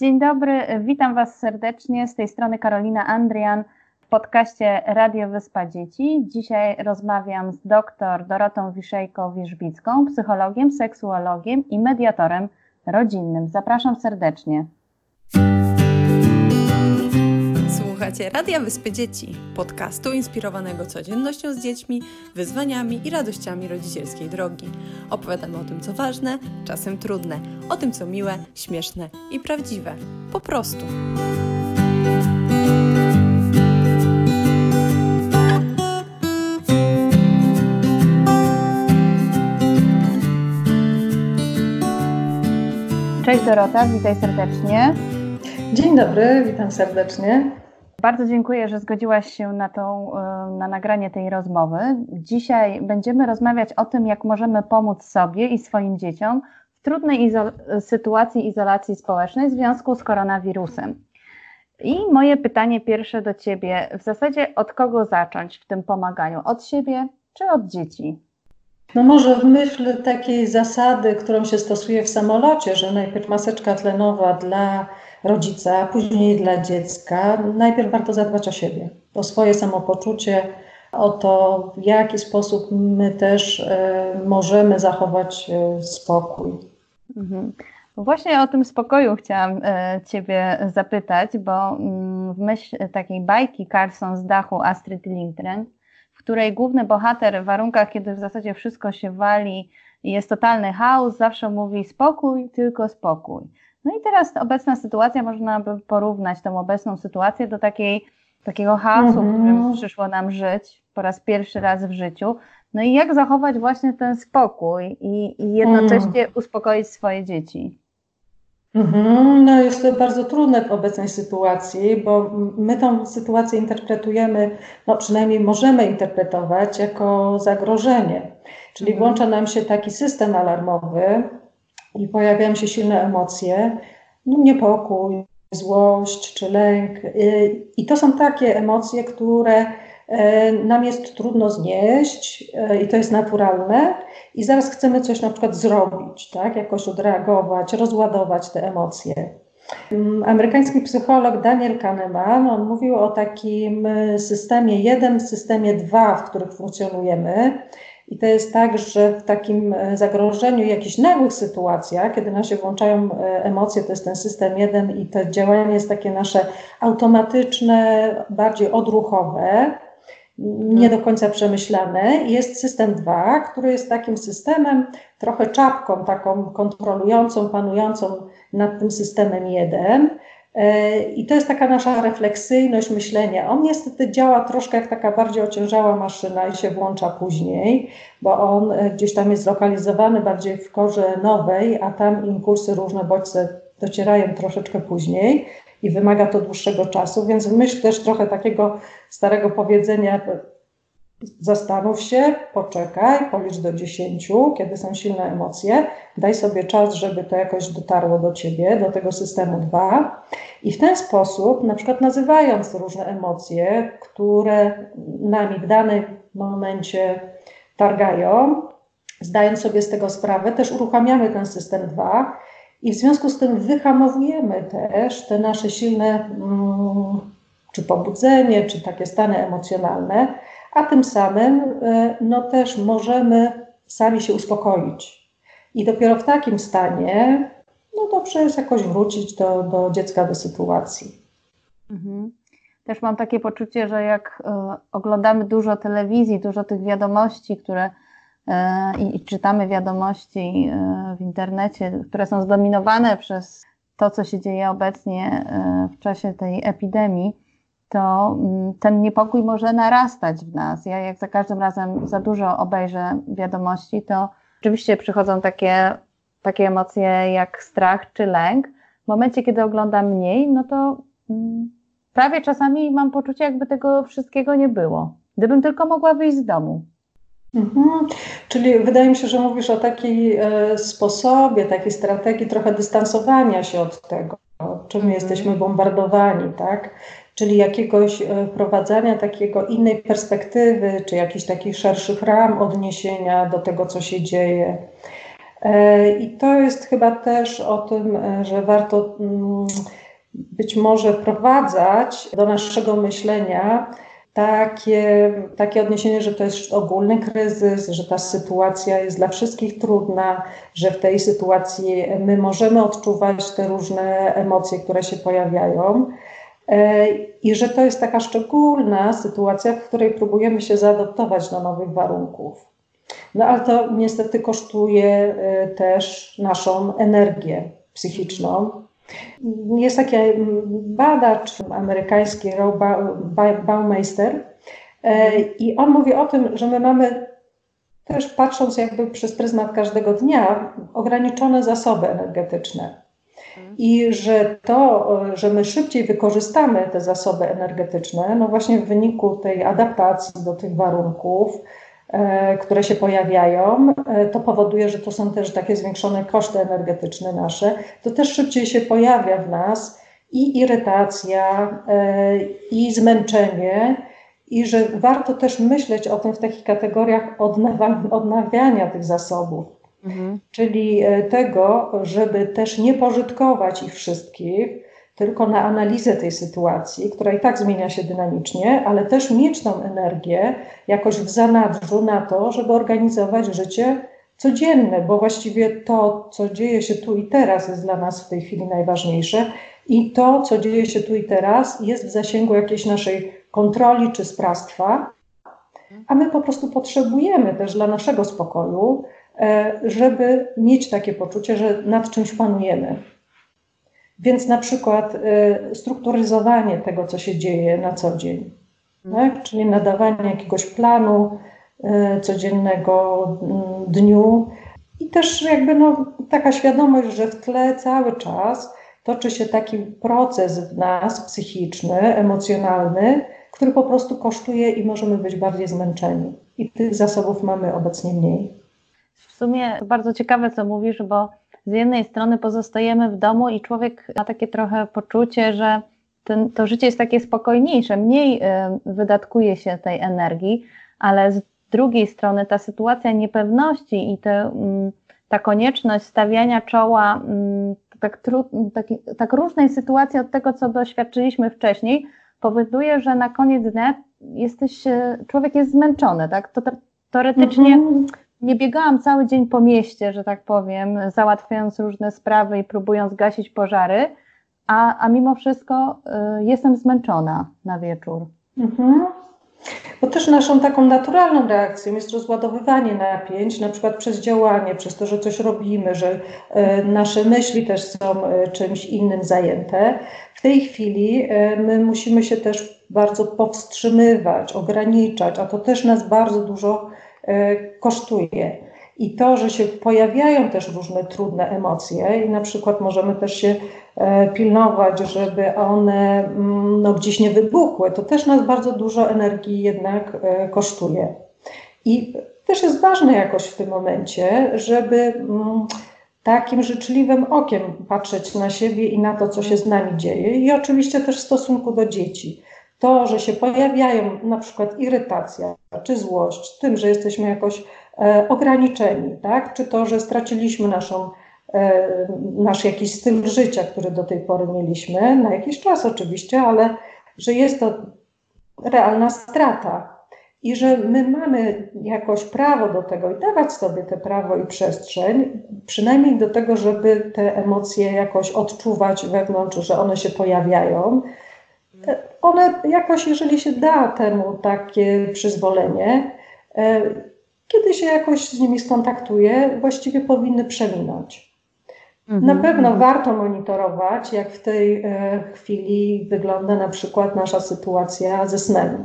Dzień dobry, witam Was serdecznie. Z tej strony Karolina Andrian w podcaście Radio Wyspa Dzieci. Dzisiaj rozmawiam z dr Dorotą Wiszejko-Wierzbicką, psychologiem, seksuologiem i mediatorem rodzinnym. Zapraszam serdecznie. Słuchacie Radia Wyspy Dzieci, podcastu inspirowanego codziennością z dziećmi, wyzwaniami i radościami rodzicielskiej drogi. Opowiadamy o tym, co ważne, czasem trudne, o tym, co miłe, śmieszne i prawdziwe. Po prostu. Cześć Dorota, witaj serdecznie. Dzień dobry, witam serdecznie. Bardzo dziękuję, że zgodziłaś się na, tą, e, na nagranie tej rozmowy. Dzisiaj będziemy rozmawiać o tym, jak możemy pomóc sobie i swoim dzieciom w trudnej izol sytuacji izolacji społecznej w związku z koronawirusem. I moje pytanie pierwsze do Ciebie, w zasadzie od kogo zacząć w tym pomaganiu? Od siebie czy od dzieci? No może w myśl takiej zasady, którą się stosuje w samolocie, że najpierw maseczka tlenowa dla rodzica, później dla dziecka. Najpierw warto zadbać o siebie, o swoje samopoczucie, o to, w jaki sposób my też e, możemy zachować e, spokój. Mhm. Właśnie o tym spokoju chciałam e, Ciebie zapytać, bo mm, w myśl takiej bajki Carson z dachu Astrid Lindgren, w której główny bohater w warunkach, kiedy w zasadzie wszystko się wali jest totalny chaos, zawsze mówi spokój, tylko spokój. No i teraz obecna sytuacja, można by porównać tą obecną sytuację do takiej, takiego chaosu, w którym mhm. przyszło nam żyć po raz pierwszy raz w życiu. No i jak zachować właśnie ten spokój i, i jednocześnie mm. uspokoić swoje dzieci? Mhm. No jest to bardzo trudne w obecnej sytuacji, bo my tą sytuację interpretujemy, no przynajmniej możemy interpretować jako zagrożenie. Czyli mhm. włącza nam się taki system alarmowy, i pojawiają się silne emocje, no niepokój, złość czy lęk. Y, I to są takie emocje, które e, nam jest trudno znieść e, i to jest naturalne. I zaraz chcemy coś na przykład zrobić, tak? jakoś odreagować, rozładować te emocje. Mm, amerykański psycholog Daniel Kahneman, on mówił o takim systemie jeden, systemie dwa, w których funkcjonujemy. I to jest tak, że w takim e, zagrożeniu, jakichś nagłych sytuacjach, kiedy nam się włączają e, emocje, to jest ten system jeden i to działanie jest takie nasze automatyczne, bardziej odruchowe, mhm. nie do końca przemyślane. Jest system 2, który jest takim systemem, trochę czapką taką kontrolującą, panującą nad tym systemem 1, i to jest taka nasza refleksyjność myślenia. On niestety działa troszkę jak taka bardziej ociężała maszyna i się włącza później, bo on e, gdzieś tam jest zlokalizowany bardziej w korze nowej, a tam impulsy, różne bodźce docierają troszeczkę później i wymaga to dłuższego czasu, więc w myśl też trochę takiego starego powiedzenia Zastanów się, poczekaj, policz do dziesięciu, kiedy są silne emocje, daj sobie czas, żeby to jakoś dotarło do ciebie, do tego systemu dwa. I w ten sposób, na przykład nazywając różne emocje, które nami w danym momencie targają, zdając sobie z tego sprawę, też uruchamiamy ten system dwa. I w związku z tym wyhamowujemy też te nasze silne, mm, czy pobudzenie, czy takie stany emocjonalne a tym samym e, no też możemy sami się uspokoić. I dopiero w takim stanie, no dobrze jest jakoś wrócić do, do dziecka, do sytuacji. Mhm. Też mam takie poczucie, że jak y, oglądamy dużo telewizji, dużo tych wiadomości, które y, i czytamy wiadomości w internecie, które są zdominowane przez to, co się dzieje obecnie w czasie tej epidemii, to mm, ten niepokój może narastać w nas. Ja jak za każdym razem za dużo obejrzę wiadomości, to oczywiście przychodzą takie, takie emocje jak strach czy lęk. W momencie, kiedy oglądam mniej, no to mm, prawie czasami mam poczucie, jakby tego wszystkiego nie było. Gdybym tylko mogła wyjść z domu. Mhm. Czyli wydaje mi się, że mówisz o takiej e, sposobie, takiej strategii trochę dystansowania się od tego, czym mhm. jesteśmy bombardowani, tak? Czyli jakiegoś e, wprowadzania takiego innej perspektywy, czy jakichś takich szerszych ram odniesienia do tego, co się dzieje. I to jest chyba też o tym, że warto mm, być może wprowadzać do naszego myślenia takie, takie odniesienie, że to jest ogólny kryzys, że ta sytuacja jest dla wszystkich trudna, że w tej sytuacji my możemy odczuwać te różne emocje, które się pojawiają. E, I że to jest taka szczególna sytuacja, w której próbujemy się zaadoptować do nowych warunków. No ale to niestety kosztuje e, też naszą energię psychiczną, jest taki badacz amerykański, Rob Baumeister, e, i on mówi o tym, że my mamy też patrząc jakby przez pryzmat każdego dnia, ograniczone zasoby energetyczne. I że to, że my szybciej wykorzystamy te zasoby energetyczne, no właśnie w wyniku tej adaptacji do tych warunków, E, które się pojawiają, e, to powoduje, że to są też takie zwiększone koszty energetyczne nasze. To też szybciej się pojawia w nas i irytacja, e, i zmęczenie, i że warto też myśleć o tym w takich kategoriach odnawiania tych zasobów. Mhm. Czyli tego, żeby też nie pożytkować ich wszystkich, tylko na analizę tej sytuacji, która i tak zmienia się dynamicznie, ale też mieć tą energię jakoś w zanadrzu na to, żeby organizować życie codzienne, bo właściwie to, co dzieje się tu i teraz, jest dla nas w tej chwili najważniejsze i to, co dzieje się tu i teraz, jest w zasięgu jakiejś naszej kontroli czy sprawstwa, a my po prostu potrzebujemy też dla naszego spokoju, e, żeby mieć takie poczucie, że nad czymś panujemy. Więc na przykład y, strukturyzowanie tego, co się dzieje na co dzień, tak? czyli nadawanie jakiegoś planu y, codziennego y, dniu i też jakby no, taka świadomość, że w tle cały czas toczy się taki proces w nas psychiczny, emocjonalny, który po prostu kosztuje i możemy być bardziej zmęczeni. I tych zasobów mamy obecnie mniej. W sumie to bardzo ciekawe, co mówisz, bo z jednej strony pozostajemy w domu i człowiek ma takie trochę poczucie, że ten, to życie jest takie spokojniejsze, mniej y, wydatkuje się tej energii, ale z drugiej strony ta sytuacja niepewności i te, mm, ta konieczność stawiania czoła mm, tak, tru, tak, różnej sytuacji od tego, co doświadczyliśmy wcześniej, powoduje, że na koniec dnia jesteś, y, człowiek jest zmęczony, tak? To teoretycznie mhm nie biegałam cały dzień po mieście, że tak powiem, załatwiając różne sprawy i próbując gasić pożary, a, a mimo wszystko y, jestem zmęczona na wieczór. Mhm. Bo też naszą taką naturalną reakcją jest rozładowywanie napięć, na przykład przez działanie, przez to, że coś robimy, że y, nasze myśli też są y, czymś innym zajęte. W tej chwili y, my musimy się też bardzo powstrzymywać, ograniczać, a to też nas bardzo dużo kosztuje. I to, że się pojawiają też różne trudne emocje, i na przykład możemy też się e, pilnować, żeby one mm, no, gdzieś nie wybuchły, to też nas bardzo dużo energii jednak e, kosztuje. I też jest ważne jakoś w tym momencie, żeby mm, takim życzliwym okiem patrzeć na siebie i na to, co się z nami dzieje, i oczywiście też w stosunku do dzieci to, że się pojawiają na przykład irytacja czy złość, tym, że jesteśmy jakoś e, ograniczeni, tak? czy to, że straciliśmy naszą, e, nasz jakiś styl życia, który do tej pory mieliśmy, na jakiś czas oczywiście, ale że jest to realna strata. I że my mamy jakoś prawo do tego i dawać sobie te prawo i przestrzeń, przynajmniej do tego, żeby te emocje jakoś odczuwać wewnątrz, że one się pojawiają, one jakoś, jeżeli się da temu takie przyzwolenie, e, kiedy się jakoś z nimi skontaktuje, właściwie powinny przeminąć. Mhm. Na pewno warto monitorować, jak w tej e, chwili wygląda na przykład nasza sytuacja ze snem.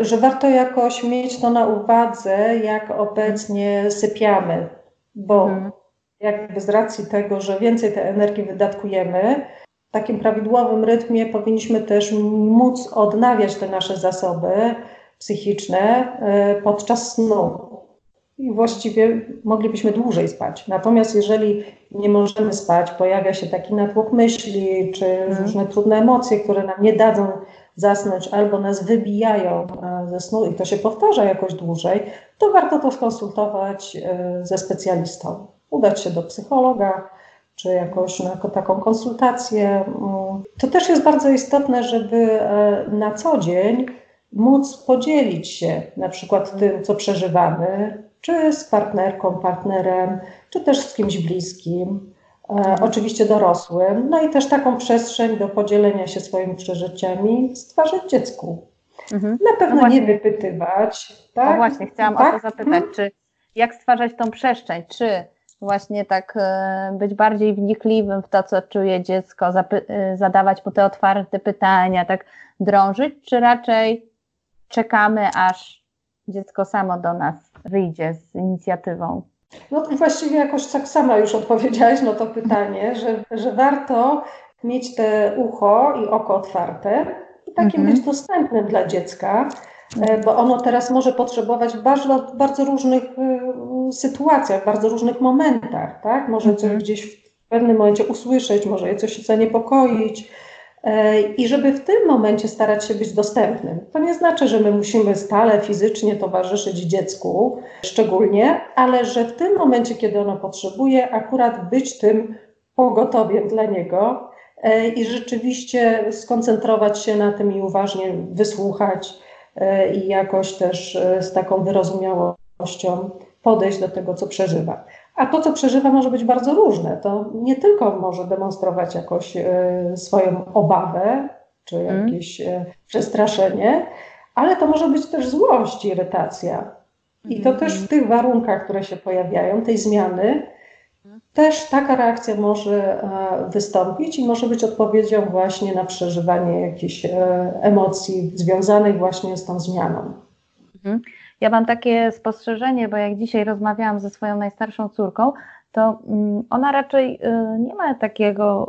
Że warto jakoś mieć to na uwadze, jak obecnie sypiamy, bo mhm. jakby z racji tego, że więcej tej energii wydatkujemy, takim prawidłowym rytmie powinniśmy też móc odnawiać te nasze zasoby psychiczne e, podczas snu. I właściwie moglibyśmy dłużej spać. Natomiast jeżeli nie możemy spać, pojawia się taki natłok myśli, czy mhm. różne trudne emocje, które nam nie dadzą zasnąć albo nas wybijają e, ze snu i to się powtarza jakoś dłużej, to warto to skonsultować e, ze specjalistą udać się do psychologa, czy jakoś na taką konsultację. Mm, to też jest bardzo istotne, żeby e, na co dzień móc podzielić się na przykład tym, co przeżywamy, czy z partnerką, partnerem, czy też z kimś bliskim, e, oczywiście dorosłym, no i też taką przestrzeń do podzielenia się swoimi przeżyciami stwarzać dziecku. Mhm. Na pewno no nie wypytywać. Tak? No właśnie, chciałam tak? o to zapytać, mhm. czy jak stwarzać tą przestrzeń, czy właśnie tak e, być bardziej wnikliwym w to, co czuje dziecko, e, zadawać mu te otwarte pytania, tak drążyć, czy raczej czekamy, aż dziecko samo do nas wyjdzie z inicjatywą? No to właściwie jakoś tak sama już odpowiedziałaś na to pytanie, że, że warto mieć te ucho i oko otwarte i takim mhm. być dostępnym dla dziecka, e, bo ono teraz może potrzebować bardzo, bardzo różnych sytuacjach, w bardzo różnych momentach, tak? Może coś mhm. gdzieś w pewnym momencie usłyszeć, może je coś zaniepokoić, E, i żeby w tym momencie starać się być dostępnym. To nie znaczy, że my musimy stale fizycznie towarzyszyć dziecku, szczególnie, ale że w tym momencie, kiedy ono potrzebuje, akurat być tym pogotowiem dla niego e, i rzeczywiście skoncentrować się na tym i uważnie wysłuchać e, i jakoś też z taką wyrozumiałością podejść do tego, co przeżywa. A to, co przeżywa, może być bardzo różne. To nie tylko może demonstrować jakoś e, swoją obawę czy mhm. jakieś mm. przestraszenie, ale to może być też złość, irytacja. I to też w tych warunkach, które się pojawiają, tej zmiany, też taka reakcja może e, wystąpić i może być odpowiedzią właśnie na przeżywanie jakichś emocji związanych właśnie z tą zmianą. Mhm. Ja mam takie spostrzeżenie, bo jak dzisiaj rozmawiałam ze swoją najstarszą córką, to mm, ona raczej y, nie ma takiego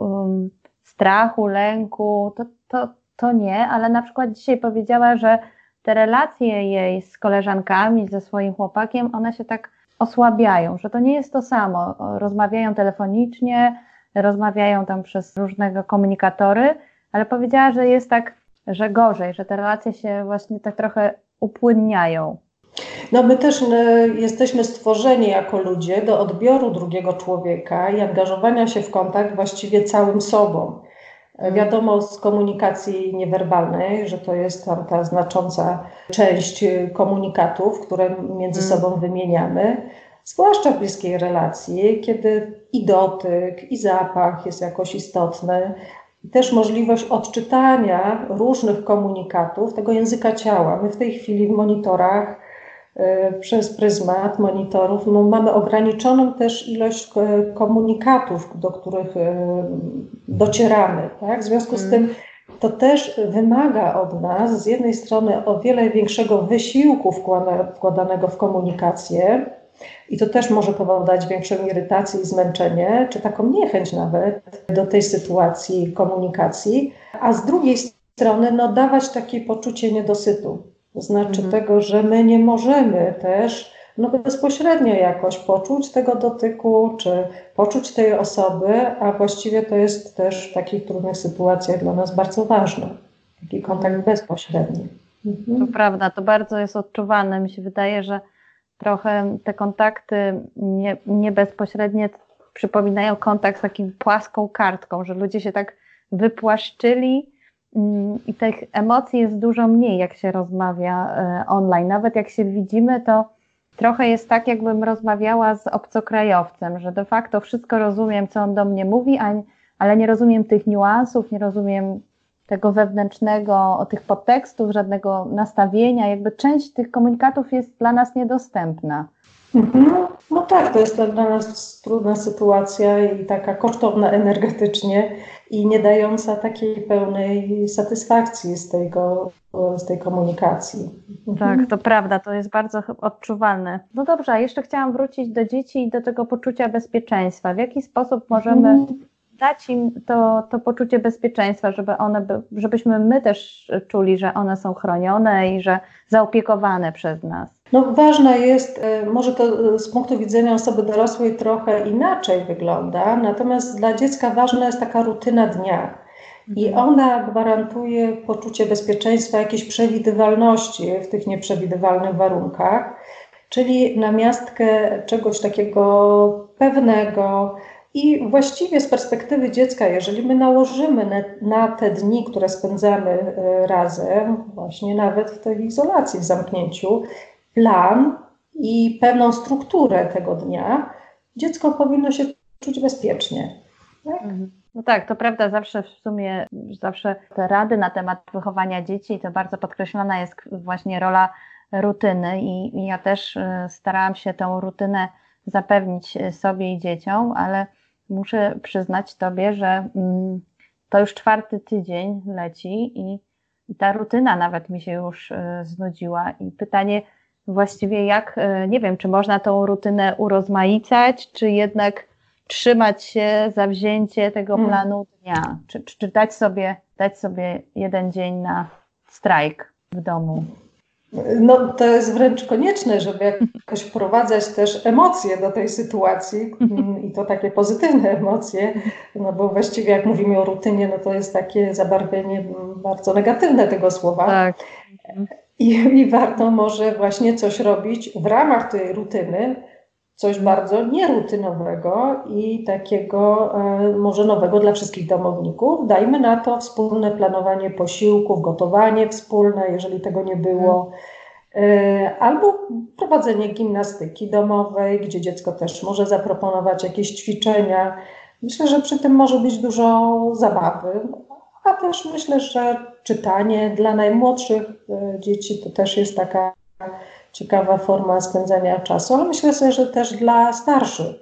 strachu, lęku, to, to, to nie, ale na przykład dzisiaj powiedziała, że te relacje jej z koleżankami, ze swoim chłopakiem, one się tak osłabiają, że to nie jest to samo. Rozmawiają telefonicznie, rozmawiają tam przez różnego komunikatory, ale powiedziała, że jest tak, że gorzej, że te relacje się właśnie tak trochę upłynniają. No my też e, jesteśmy stworzeni jako ludzie do odbioru drugiego człowieka i angażowania się w kontakt właściwie całym sobą. E, wiadomo z komunikacji niewerbalnej, że to jest tam ta znacząca część komunikatów, które między mm. sobą wymieniamy, zwłaszcza w bliskiej relacji, kiedy i dotyk, i zapach jest jakoś istotny, też możliwość odczytania różnych komunikatów tego języka ciała. My w tej chwili w monitorach przez pryzmat monitorów, no mamy ograniczoną też ilość e, komunikatów, do których e, docieramy. Tak? W związku z mm. tym to też wymaga od nas z jednej strony o wiele większego wysiłku wkładanego w komunikację, i to też może powodować większą irytację i zmęczenie, czy taką niechęć nawet do tej sytuacji komunikacji, a z drugiej strony no, dawać takie poczucie niedosytu. To znaczy mhm. tego, że my nie możemy też no bezpośrednio jakoś poczuć tego dotyku, czy poczuć tej osoby, a właściwie to jest też w takich trudnych sytuacjach dla nas bardzo ważne. Taki kontakt bezpośredni. Mhm. To prawda, to bardzo jest odczuwane. Mi się wydaje, że trochę te kontakty nie, nie bezpośrednie przypominają kontakt z takim płaską kartką, że ludzie się tak wypłaszczyli i tych emocji jest dużo mniej, jak się rozmawia e, online. Nawet jak się widzimy, to trochę jest tak, jakbym rozmawiała z obcokrajowcem, że de facto wszystko rozumiem, co on do mnie mówi, ale nie rozumiem tych niuansów, nie rozumiem tego wewnętrznego, tych podtekstów, żadnego nastawienia. Jakby część tych komunikatów jest dla nas niedostępna. Mhm. No tak, to jest dla nas trudna sytuacja i taka kosztowna energetycznie i nie dająca takiej pełnej satysfakcji z, tego, z tej komunikacji. Tak, to prawda, to jest bardzo odczuwalne. No dobrze, a jeszcze chciałam wrócić do dzieci i do tego poczucia bezpieczeństwa. W jaki sposób możemy mhm. dać im to, to poczucie bezpieczeństwa, żeby one, żebyśmy my też czuli, że one są chronione i że zaopiekowane przez nas? No, ważne jest, e, może to e, z punktu widzenia osoby dorosłej trochę inaczej wygląda, natomiast dla dziecka ważna jest taka rutyna dnia. I mhm. ona gwarantuje poczucie bezpieczeństwa, jakiejś przewidywalności w tych nieprzewidywalnych warunkach, czyli namiastkę czegoś takiego pewnego. I właściwie z perspektywy dziecka, jeżeli my nałożymy na, te dni, które spędzamy e, razem, właśnie nawet w tej izolacji, w zamknięciu, plan i pewną strukturę tego dnia, dziecko powinno się czuć bezpiecznie. Tak? Mhm. No tak, to prawda, zawsze w sumie, zawsze te rady na temat wychowania dzieci, to bardzo podkreślona jest właśnie rola rutyny i, i ja też e, starałam się tą rutynę zapewnić sobie i dzieciom, ale muszę przyznać Tobie, że mm, to już czwarty tydzień leci i, i ta rutyna nawet mi się już e, znudziła. I pytanie właściwie, jak, e, nie wiem, czy można tą rutynę urozmaicać, czy jednak trzymać się za wzięcie tego hmm. planu dnia, czy, czy, czy dać, sobie, dać sobie jeden dzień na strajk w domu. No, to jest wręcz konieczne, żeby jakoś wprowadzać też emocje do tej sytuacji mm, i to takie pozytywne emocje, no bo właściwie jak mówimy o rutynie, no to jest takie zabarwienie bardzo negatywne tego słowa. Tak. I, I warto może właśnie coś robić w ramach tej rutyny, coś bardzo nierutynowego i takiego e, może nowego dla wszystkich domowników. Dajmy na to wspólne planowanie posiłków, gotowanie wspólne, jeżeli tego nie było. E, albo prowadzenie gimnastyki domowej, gdzie dziecko też może zaproponować jakieś ćwiczenia. Myślę, że przy tym może być dużo zabawy, a też myślę, że czytanie dla najmłodszych e, dzieci to też jest taka ciekawa forma spędzania czasu, ale myślę sobie, że też dla starszych.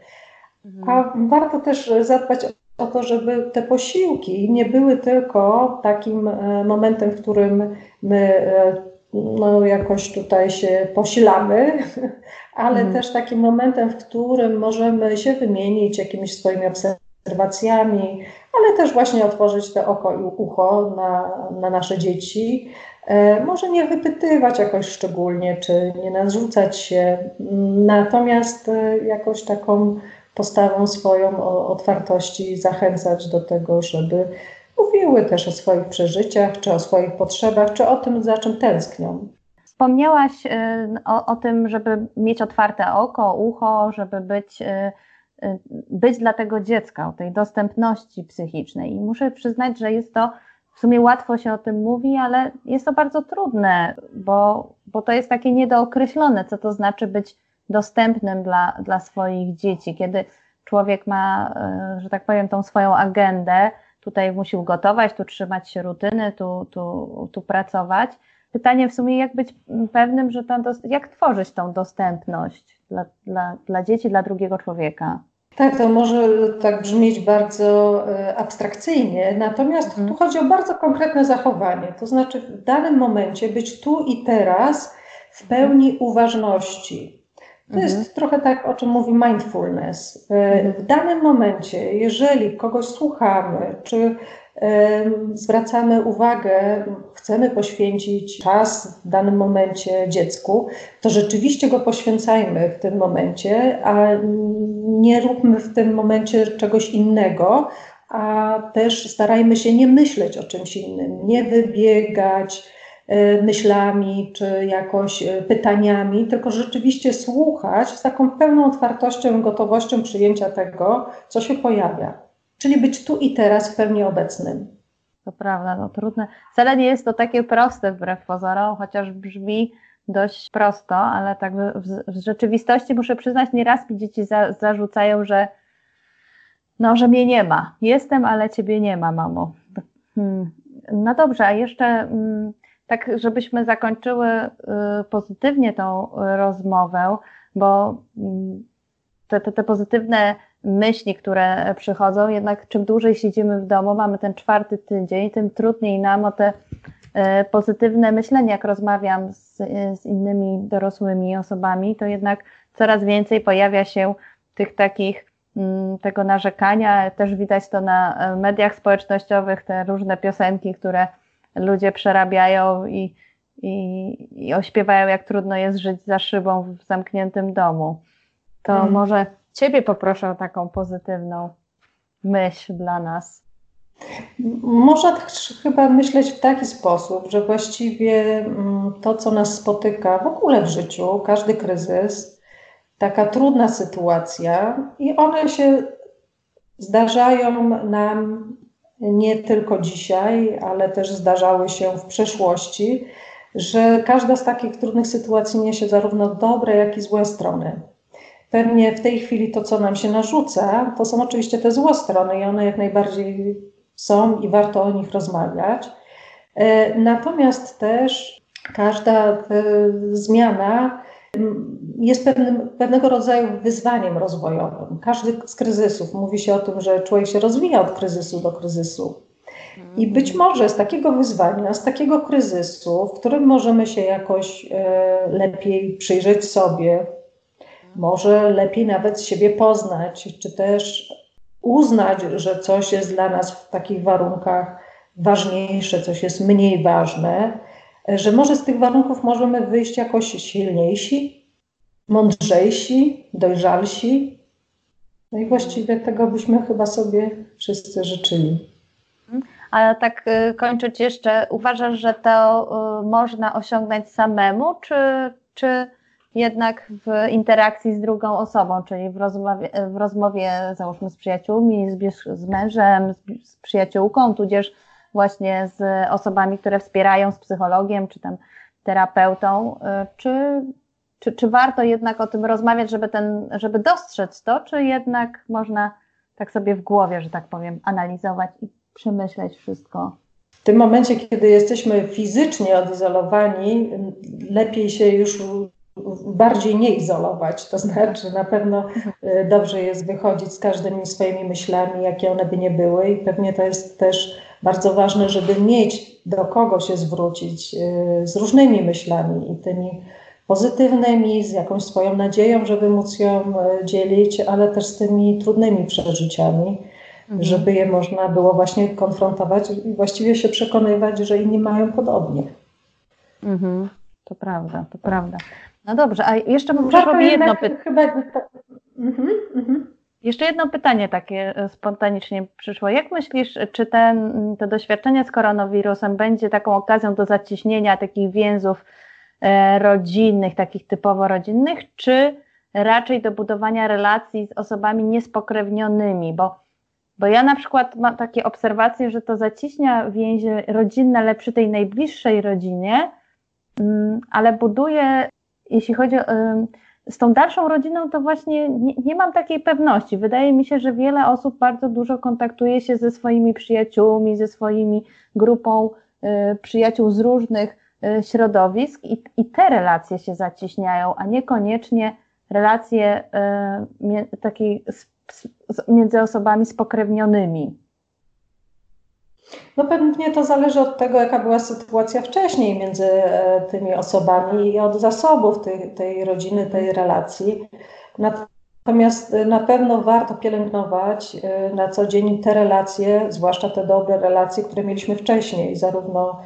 Mhm. A warto też zadbać o to, żeby te posiłki nie były tylko takim e, momentem, w którym my e, no, jakoś tutaj się posilamy, ale mhm. też takim momentem, w którym możemy się wymienić jakimiś swoimi obserwacjami, ale też właśnie otworzyć te oko i ucho na, na nasze dzieci, E, może nie wypytywać jakoś szczególnie, czy nie narzucać się, natomiast e, jakoś taką postawą swoją o otwartości zachęcać do tego, żeby mówiły też o swoich przeżyciach, czy o swoich potrzebach, czy o tym, za czym tęsknią. Wspomniałaś e, o, o tym, żeby mieć otwarte oko, ucho, żeby być, być dla tego dziecka, o tej dostępności psychicznej. I muszę przyznać, że jest to w sumie łatwo się o tym mówi, ale jest to bardzo trudne, bo, bo to jest takie niedookreślone, co to znaczy być dostępnym dla, dla swoich dzieci, kiedy człowiek ma, e, że tak powiem, tą swoją agendę, tutaj musi gotować, tu trzymać się rutyny, tu, tu, tu pracować. Pytanie w sumie, jak być pewnym, że tam, jak tworzyć tą dostępność dla, dla, dla dzieci, dla drugiego człowieka? Tak, to może tak brzmieć bardzo e, abstrakcyjnie, natomiast mhm. tu chodzi o bardzo konkretne zachowanie. To znaczy w danym momencie być tu i teraz w pełni uważności. To mhm. jest trochę tak, o czym mówi mindfulness. E, mhm. W danym momencie, jeżeli kogoś słuchamy, czy zwracamy uwagę, chcemy poświęcić czas w danym momencie dziecku, to rzeczywiście go poświęcajmy w tym momencie, a nie róbmy w tym momencie czegoś innego, a też starajmy się nie myśleć o czymś innym, nie wybiegać e, myślami czy jakoś e, pytaniami, tylko rzeczywiście słuchać z taką pełną otwartością gotowością przyjęcia tego, co się pojawia czyli być tu i teraz w pełni obecnym. To prawda, no trudne. Wcale nie jest to takie proste wbrew pozorom, chociaż brzmi dość prosto, ale tak w, w rzeczywistości muszę przyznać, nieraz mi dzieci za, zarzucają, że no, że mnie nie ma. Jestem, ale ciebie nie ma, mamo. Hmm. No dobrze, a jeszcze hmm, tak, żebyśmy zakończyły y, pozytywnie tą rozmowę, bo hmm, te, te, te pozytywne myśli, które przychodzą, jednak czym dłużej siedzimy w domu, mamy ten czwarty tydzień, tym trudniej nam o te e, pozytywne myślenie, jak rozmawiam z, z innymi dorosłymi osobami, to jednak coraz więcej pojawia się tych takich mm, tego narzekania, też widać to na e, mediach społecznościowych, te różne piosenki, które ludzie przerabiają i, i, i ośpiewają, jak trudno jest żyć za szybą w zamkniętym domu. To hmm. może Ciebie poproszę o taką pozytywną myśl dla nas. Można chyba myśleć w taki sposób, że właściwie mm, to, co nas spotyka w ogóle w życiu, każdy kryzys, taka trudna sytuacja i one się zdarzają nam nie tylko dzisiaj, ale też zdarzały się w przeszłości, że każda z takich trudnych sytuacji niesie zarówno dobre, jak i złe strony. Pewnie w tej chwili to, co nam się narzuca, to są oczywiście te złe strony i one jak najbardziej są i warto o nich rozmawiać. E, natomiast też każda e, zmiana jest pewnym, pewnego rodzaju wyzwaniem rozwojowym. Każdy z kryzysów, mówi się o tym, że człowiek się rozwija od kryzysu do kryzysu. I być może z takiego wyzwania, z takiego kryzysu, w którym możemy się jakoś e, lepiej przyjrzeć sobie, może lepiej nawet siebie poznać, czy też uznać, że coś jest dla nas w takich warunkach ważniejsze, coś jest mniej ważne, że może z tych warunków możemy wyjść jakoś silniejsi, mądrzejsi, dojrzalsi. No i właściwie tego byśmy chyba sobie wszyscy życzyli. Ale tak y, kończyć jeszcze, uważasz, że to y, można osiągnąć samemu, czy, czy jednak w interakcji z drugą osobą, czyli w rozmowie, w rozmowie załóżmy z przyjaciółmi, z, z mężem, z, z przyjaciółką, tudzież właśnie z osobami, które wspierają, z psychologiem czy tam terapeutą, y, czy, czy, czy warto jednak o tym rozmawiać, żeby, ten, żeby dostrzec to, czy jednak można tak sobie w głowie, że tak powiem, analizować i przemyśleć wszystko? W tym momencie, kiedy jesteśmy fizycznie odizolowani, lepiej się już bardziej nie izolować. To znaczy, na pewno y, dobrze jest wychodzić z każdymi swoimi myślami, jakie one by nie były, i pewnie to jest też bardzo ważne, żeby mieć do kogo się zwrócić y, z różnymi myślami i tymi pozytywnymi, z jakąś swoją nadzieją, żeby móc ją y, dzielić, ale też z tymi trudnymi przeżyciami, mhm. żeby je można było właśnie konfrontować i właściwie się przekonywać, że inni mają podobnie. Mhm. To prawda, to prawda. No dobrze, a jeszcze no, przyszło mi jedno pytanie. Mhm, mhm. Jeszcze jedno pytanie takie e, spontanicznie przyszło. Jak myślisz, czy ten, to doświadczenie z koronawirusem będzie taką okazją do zacieśnienia takich więzów e, rodzinnych, takich typowo rodzinnych, czy raczej do budowania relacji z osobami niespokrewnionymi? Bo, bo ja na przykład mam takie obserwacje, że to zacieśnia więzie rodzinne, ale przy tej najbliższej rodzinie, mm, ale buduje, jeśli chodzi o z tą dalszą rodziną to właśnie nie, nie, mam takiej pewności. Wydaje mi się, że wiele osób bardzo dużo kontaktuje się ze swoimi przyjaciółmi, ze swoimi grupą y, przyjaciół z różnych y, środowisk i, i, te relacje się zacieśniają, a niekoniecznie relacje y, takiej między osobami spokrewnionymi. No pewnie to zależy od tego, jaka była sytuacja wcześniej między e, tymi osobami i od zasobów tej, tej rodziny, tej relacji. Natomiast e, na pewno warto pielęgnować e, na co dzień te relacje, zwłaszcza te dobre relacje, które mieliśmy wcześniej, zarówno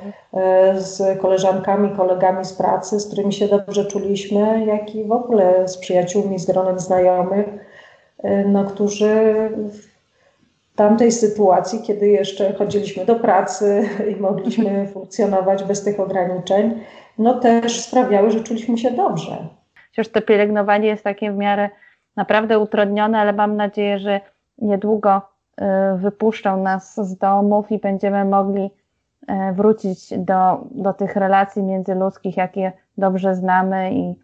z koleżankami, kolegami z pracy, z którymi się dobrze czuliśmy, jak i w ogóle z przyjaciółmi, z gronem znajomych, no, którzy tamtej sytuacji, kiedy jeszcze chodziliśmy do pracy i mogliśmy mhm. funkcjonować bez tych ograniczeń, no też sprawiały, że czuliśmy się dobrze. Chociaż to pielęgnowanie jest takie w miarę naprawdę utrudnione, ale mam nadzieję, że niedługo y, wypuszczą nas z domów i będziemy mogli y, wrócić do, do tych relacji międzyludzkich, jakie dobrze znamy i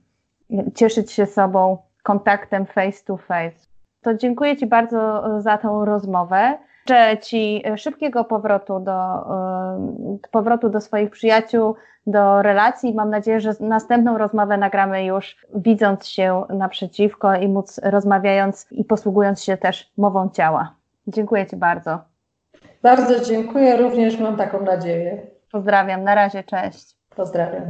cieszyć się sobą kontaktem face to face to dziękuję Ci bardzo e, za tą rozmowę. Życzę Ci szybkiego powrotu do, e, powrotu do swoich przyjaciół, do relacji. Mam nadzieję, że następną rozmowę nagramy już widząc się naprzeciwko i móc rozmawiając i posługując się też mową ciała. Dziękuję Ci bardzo. Bardzo dziękuję, również mam taką nadzieję. Pozdrawiam, na razie, cześć. Pozdrawiam.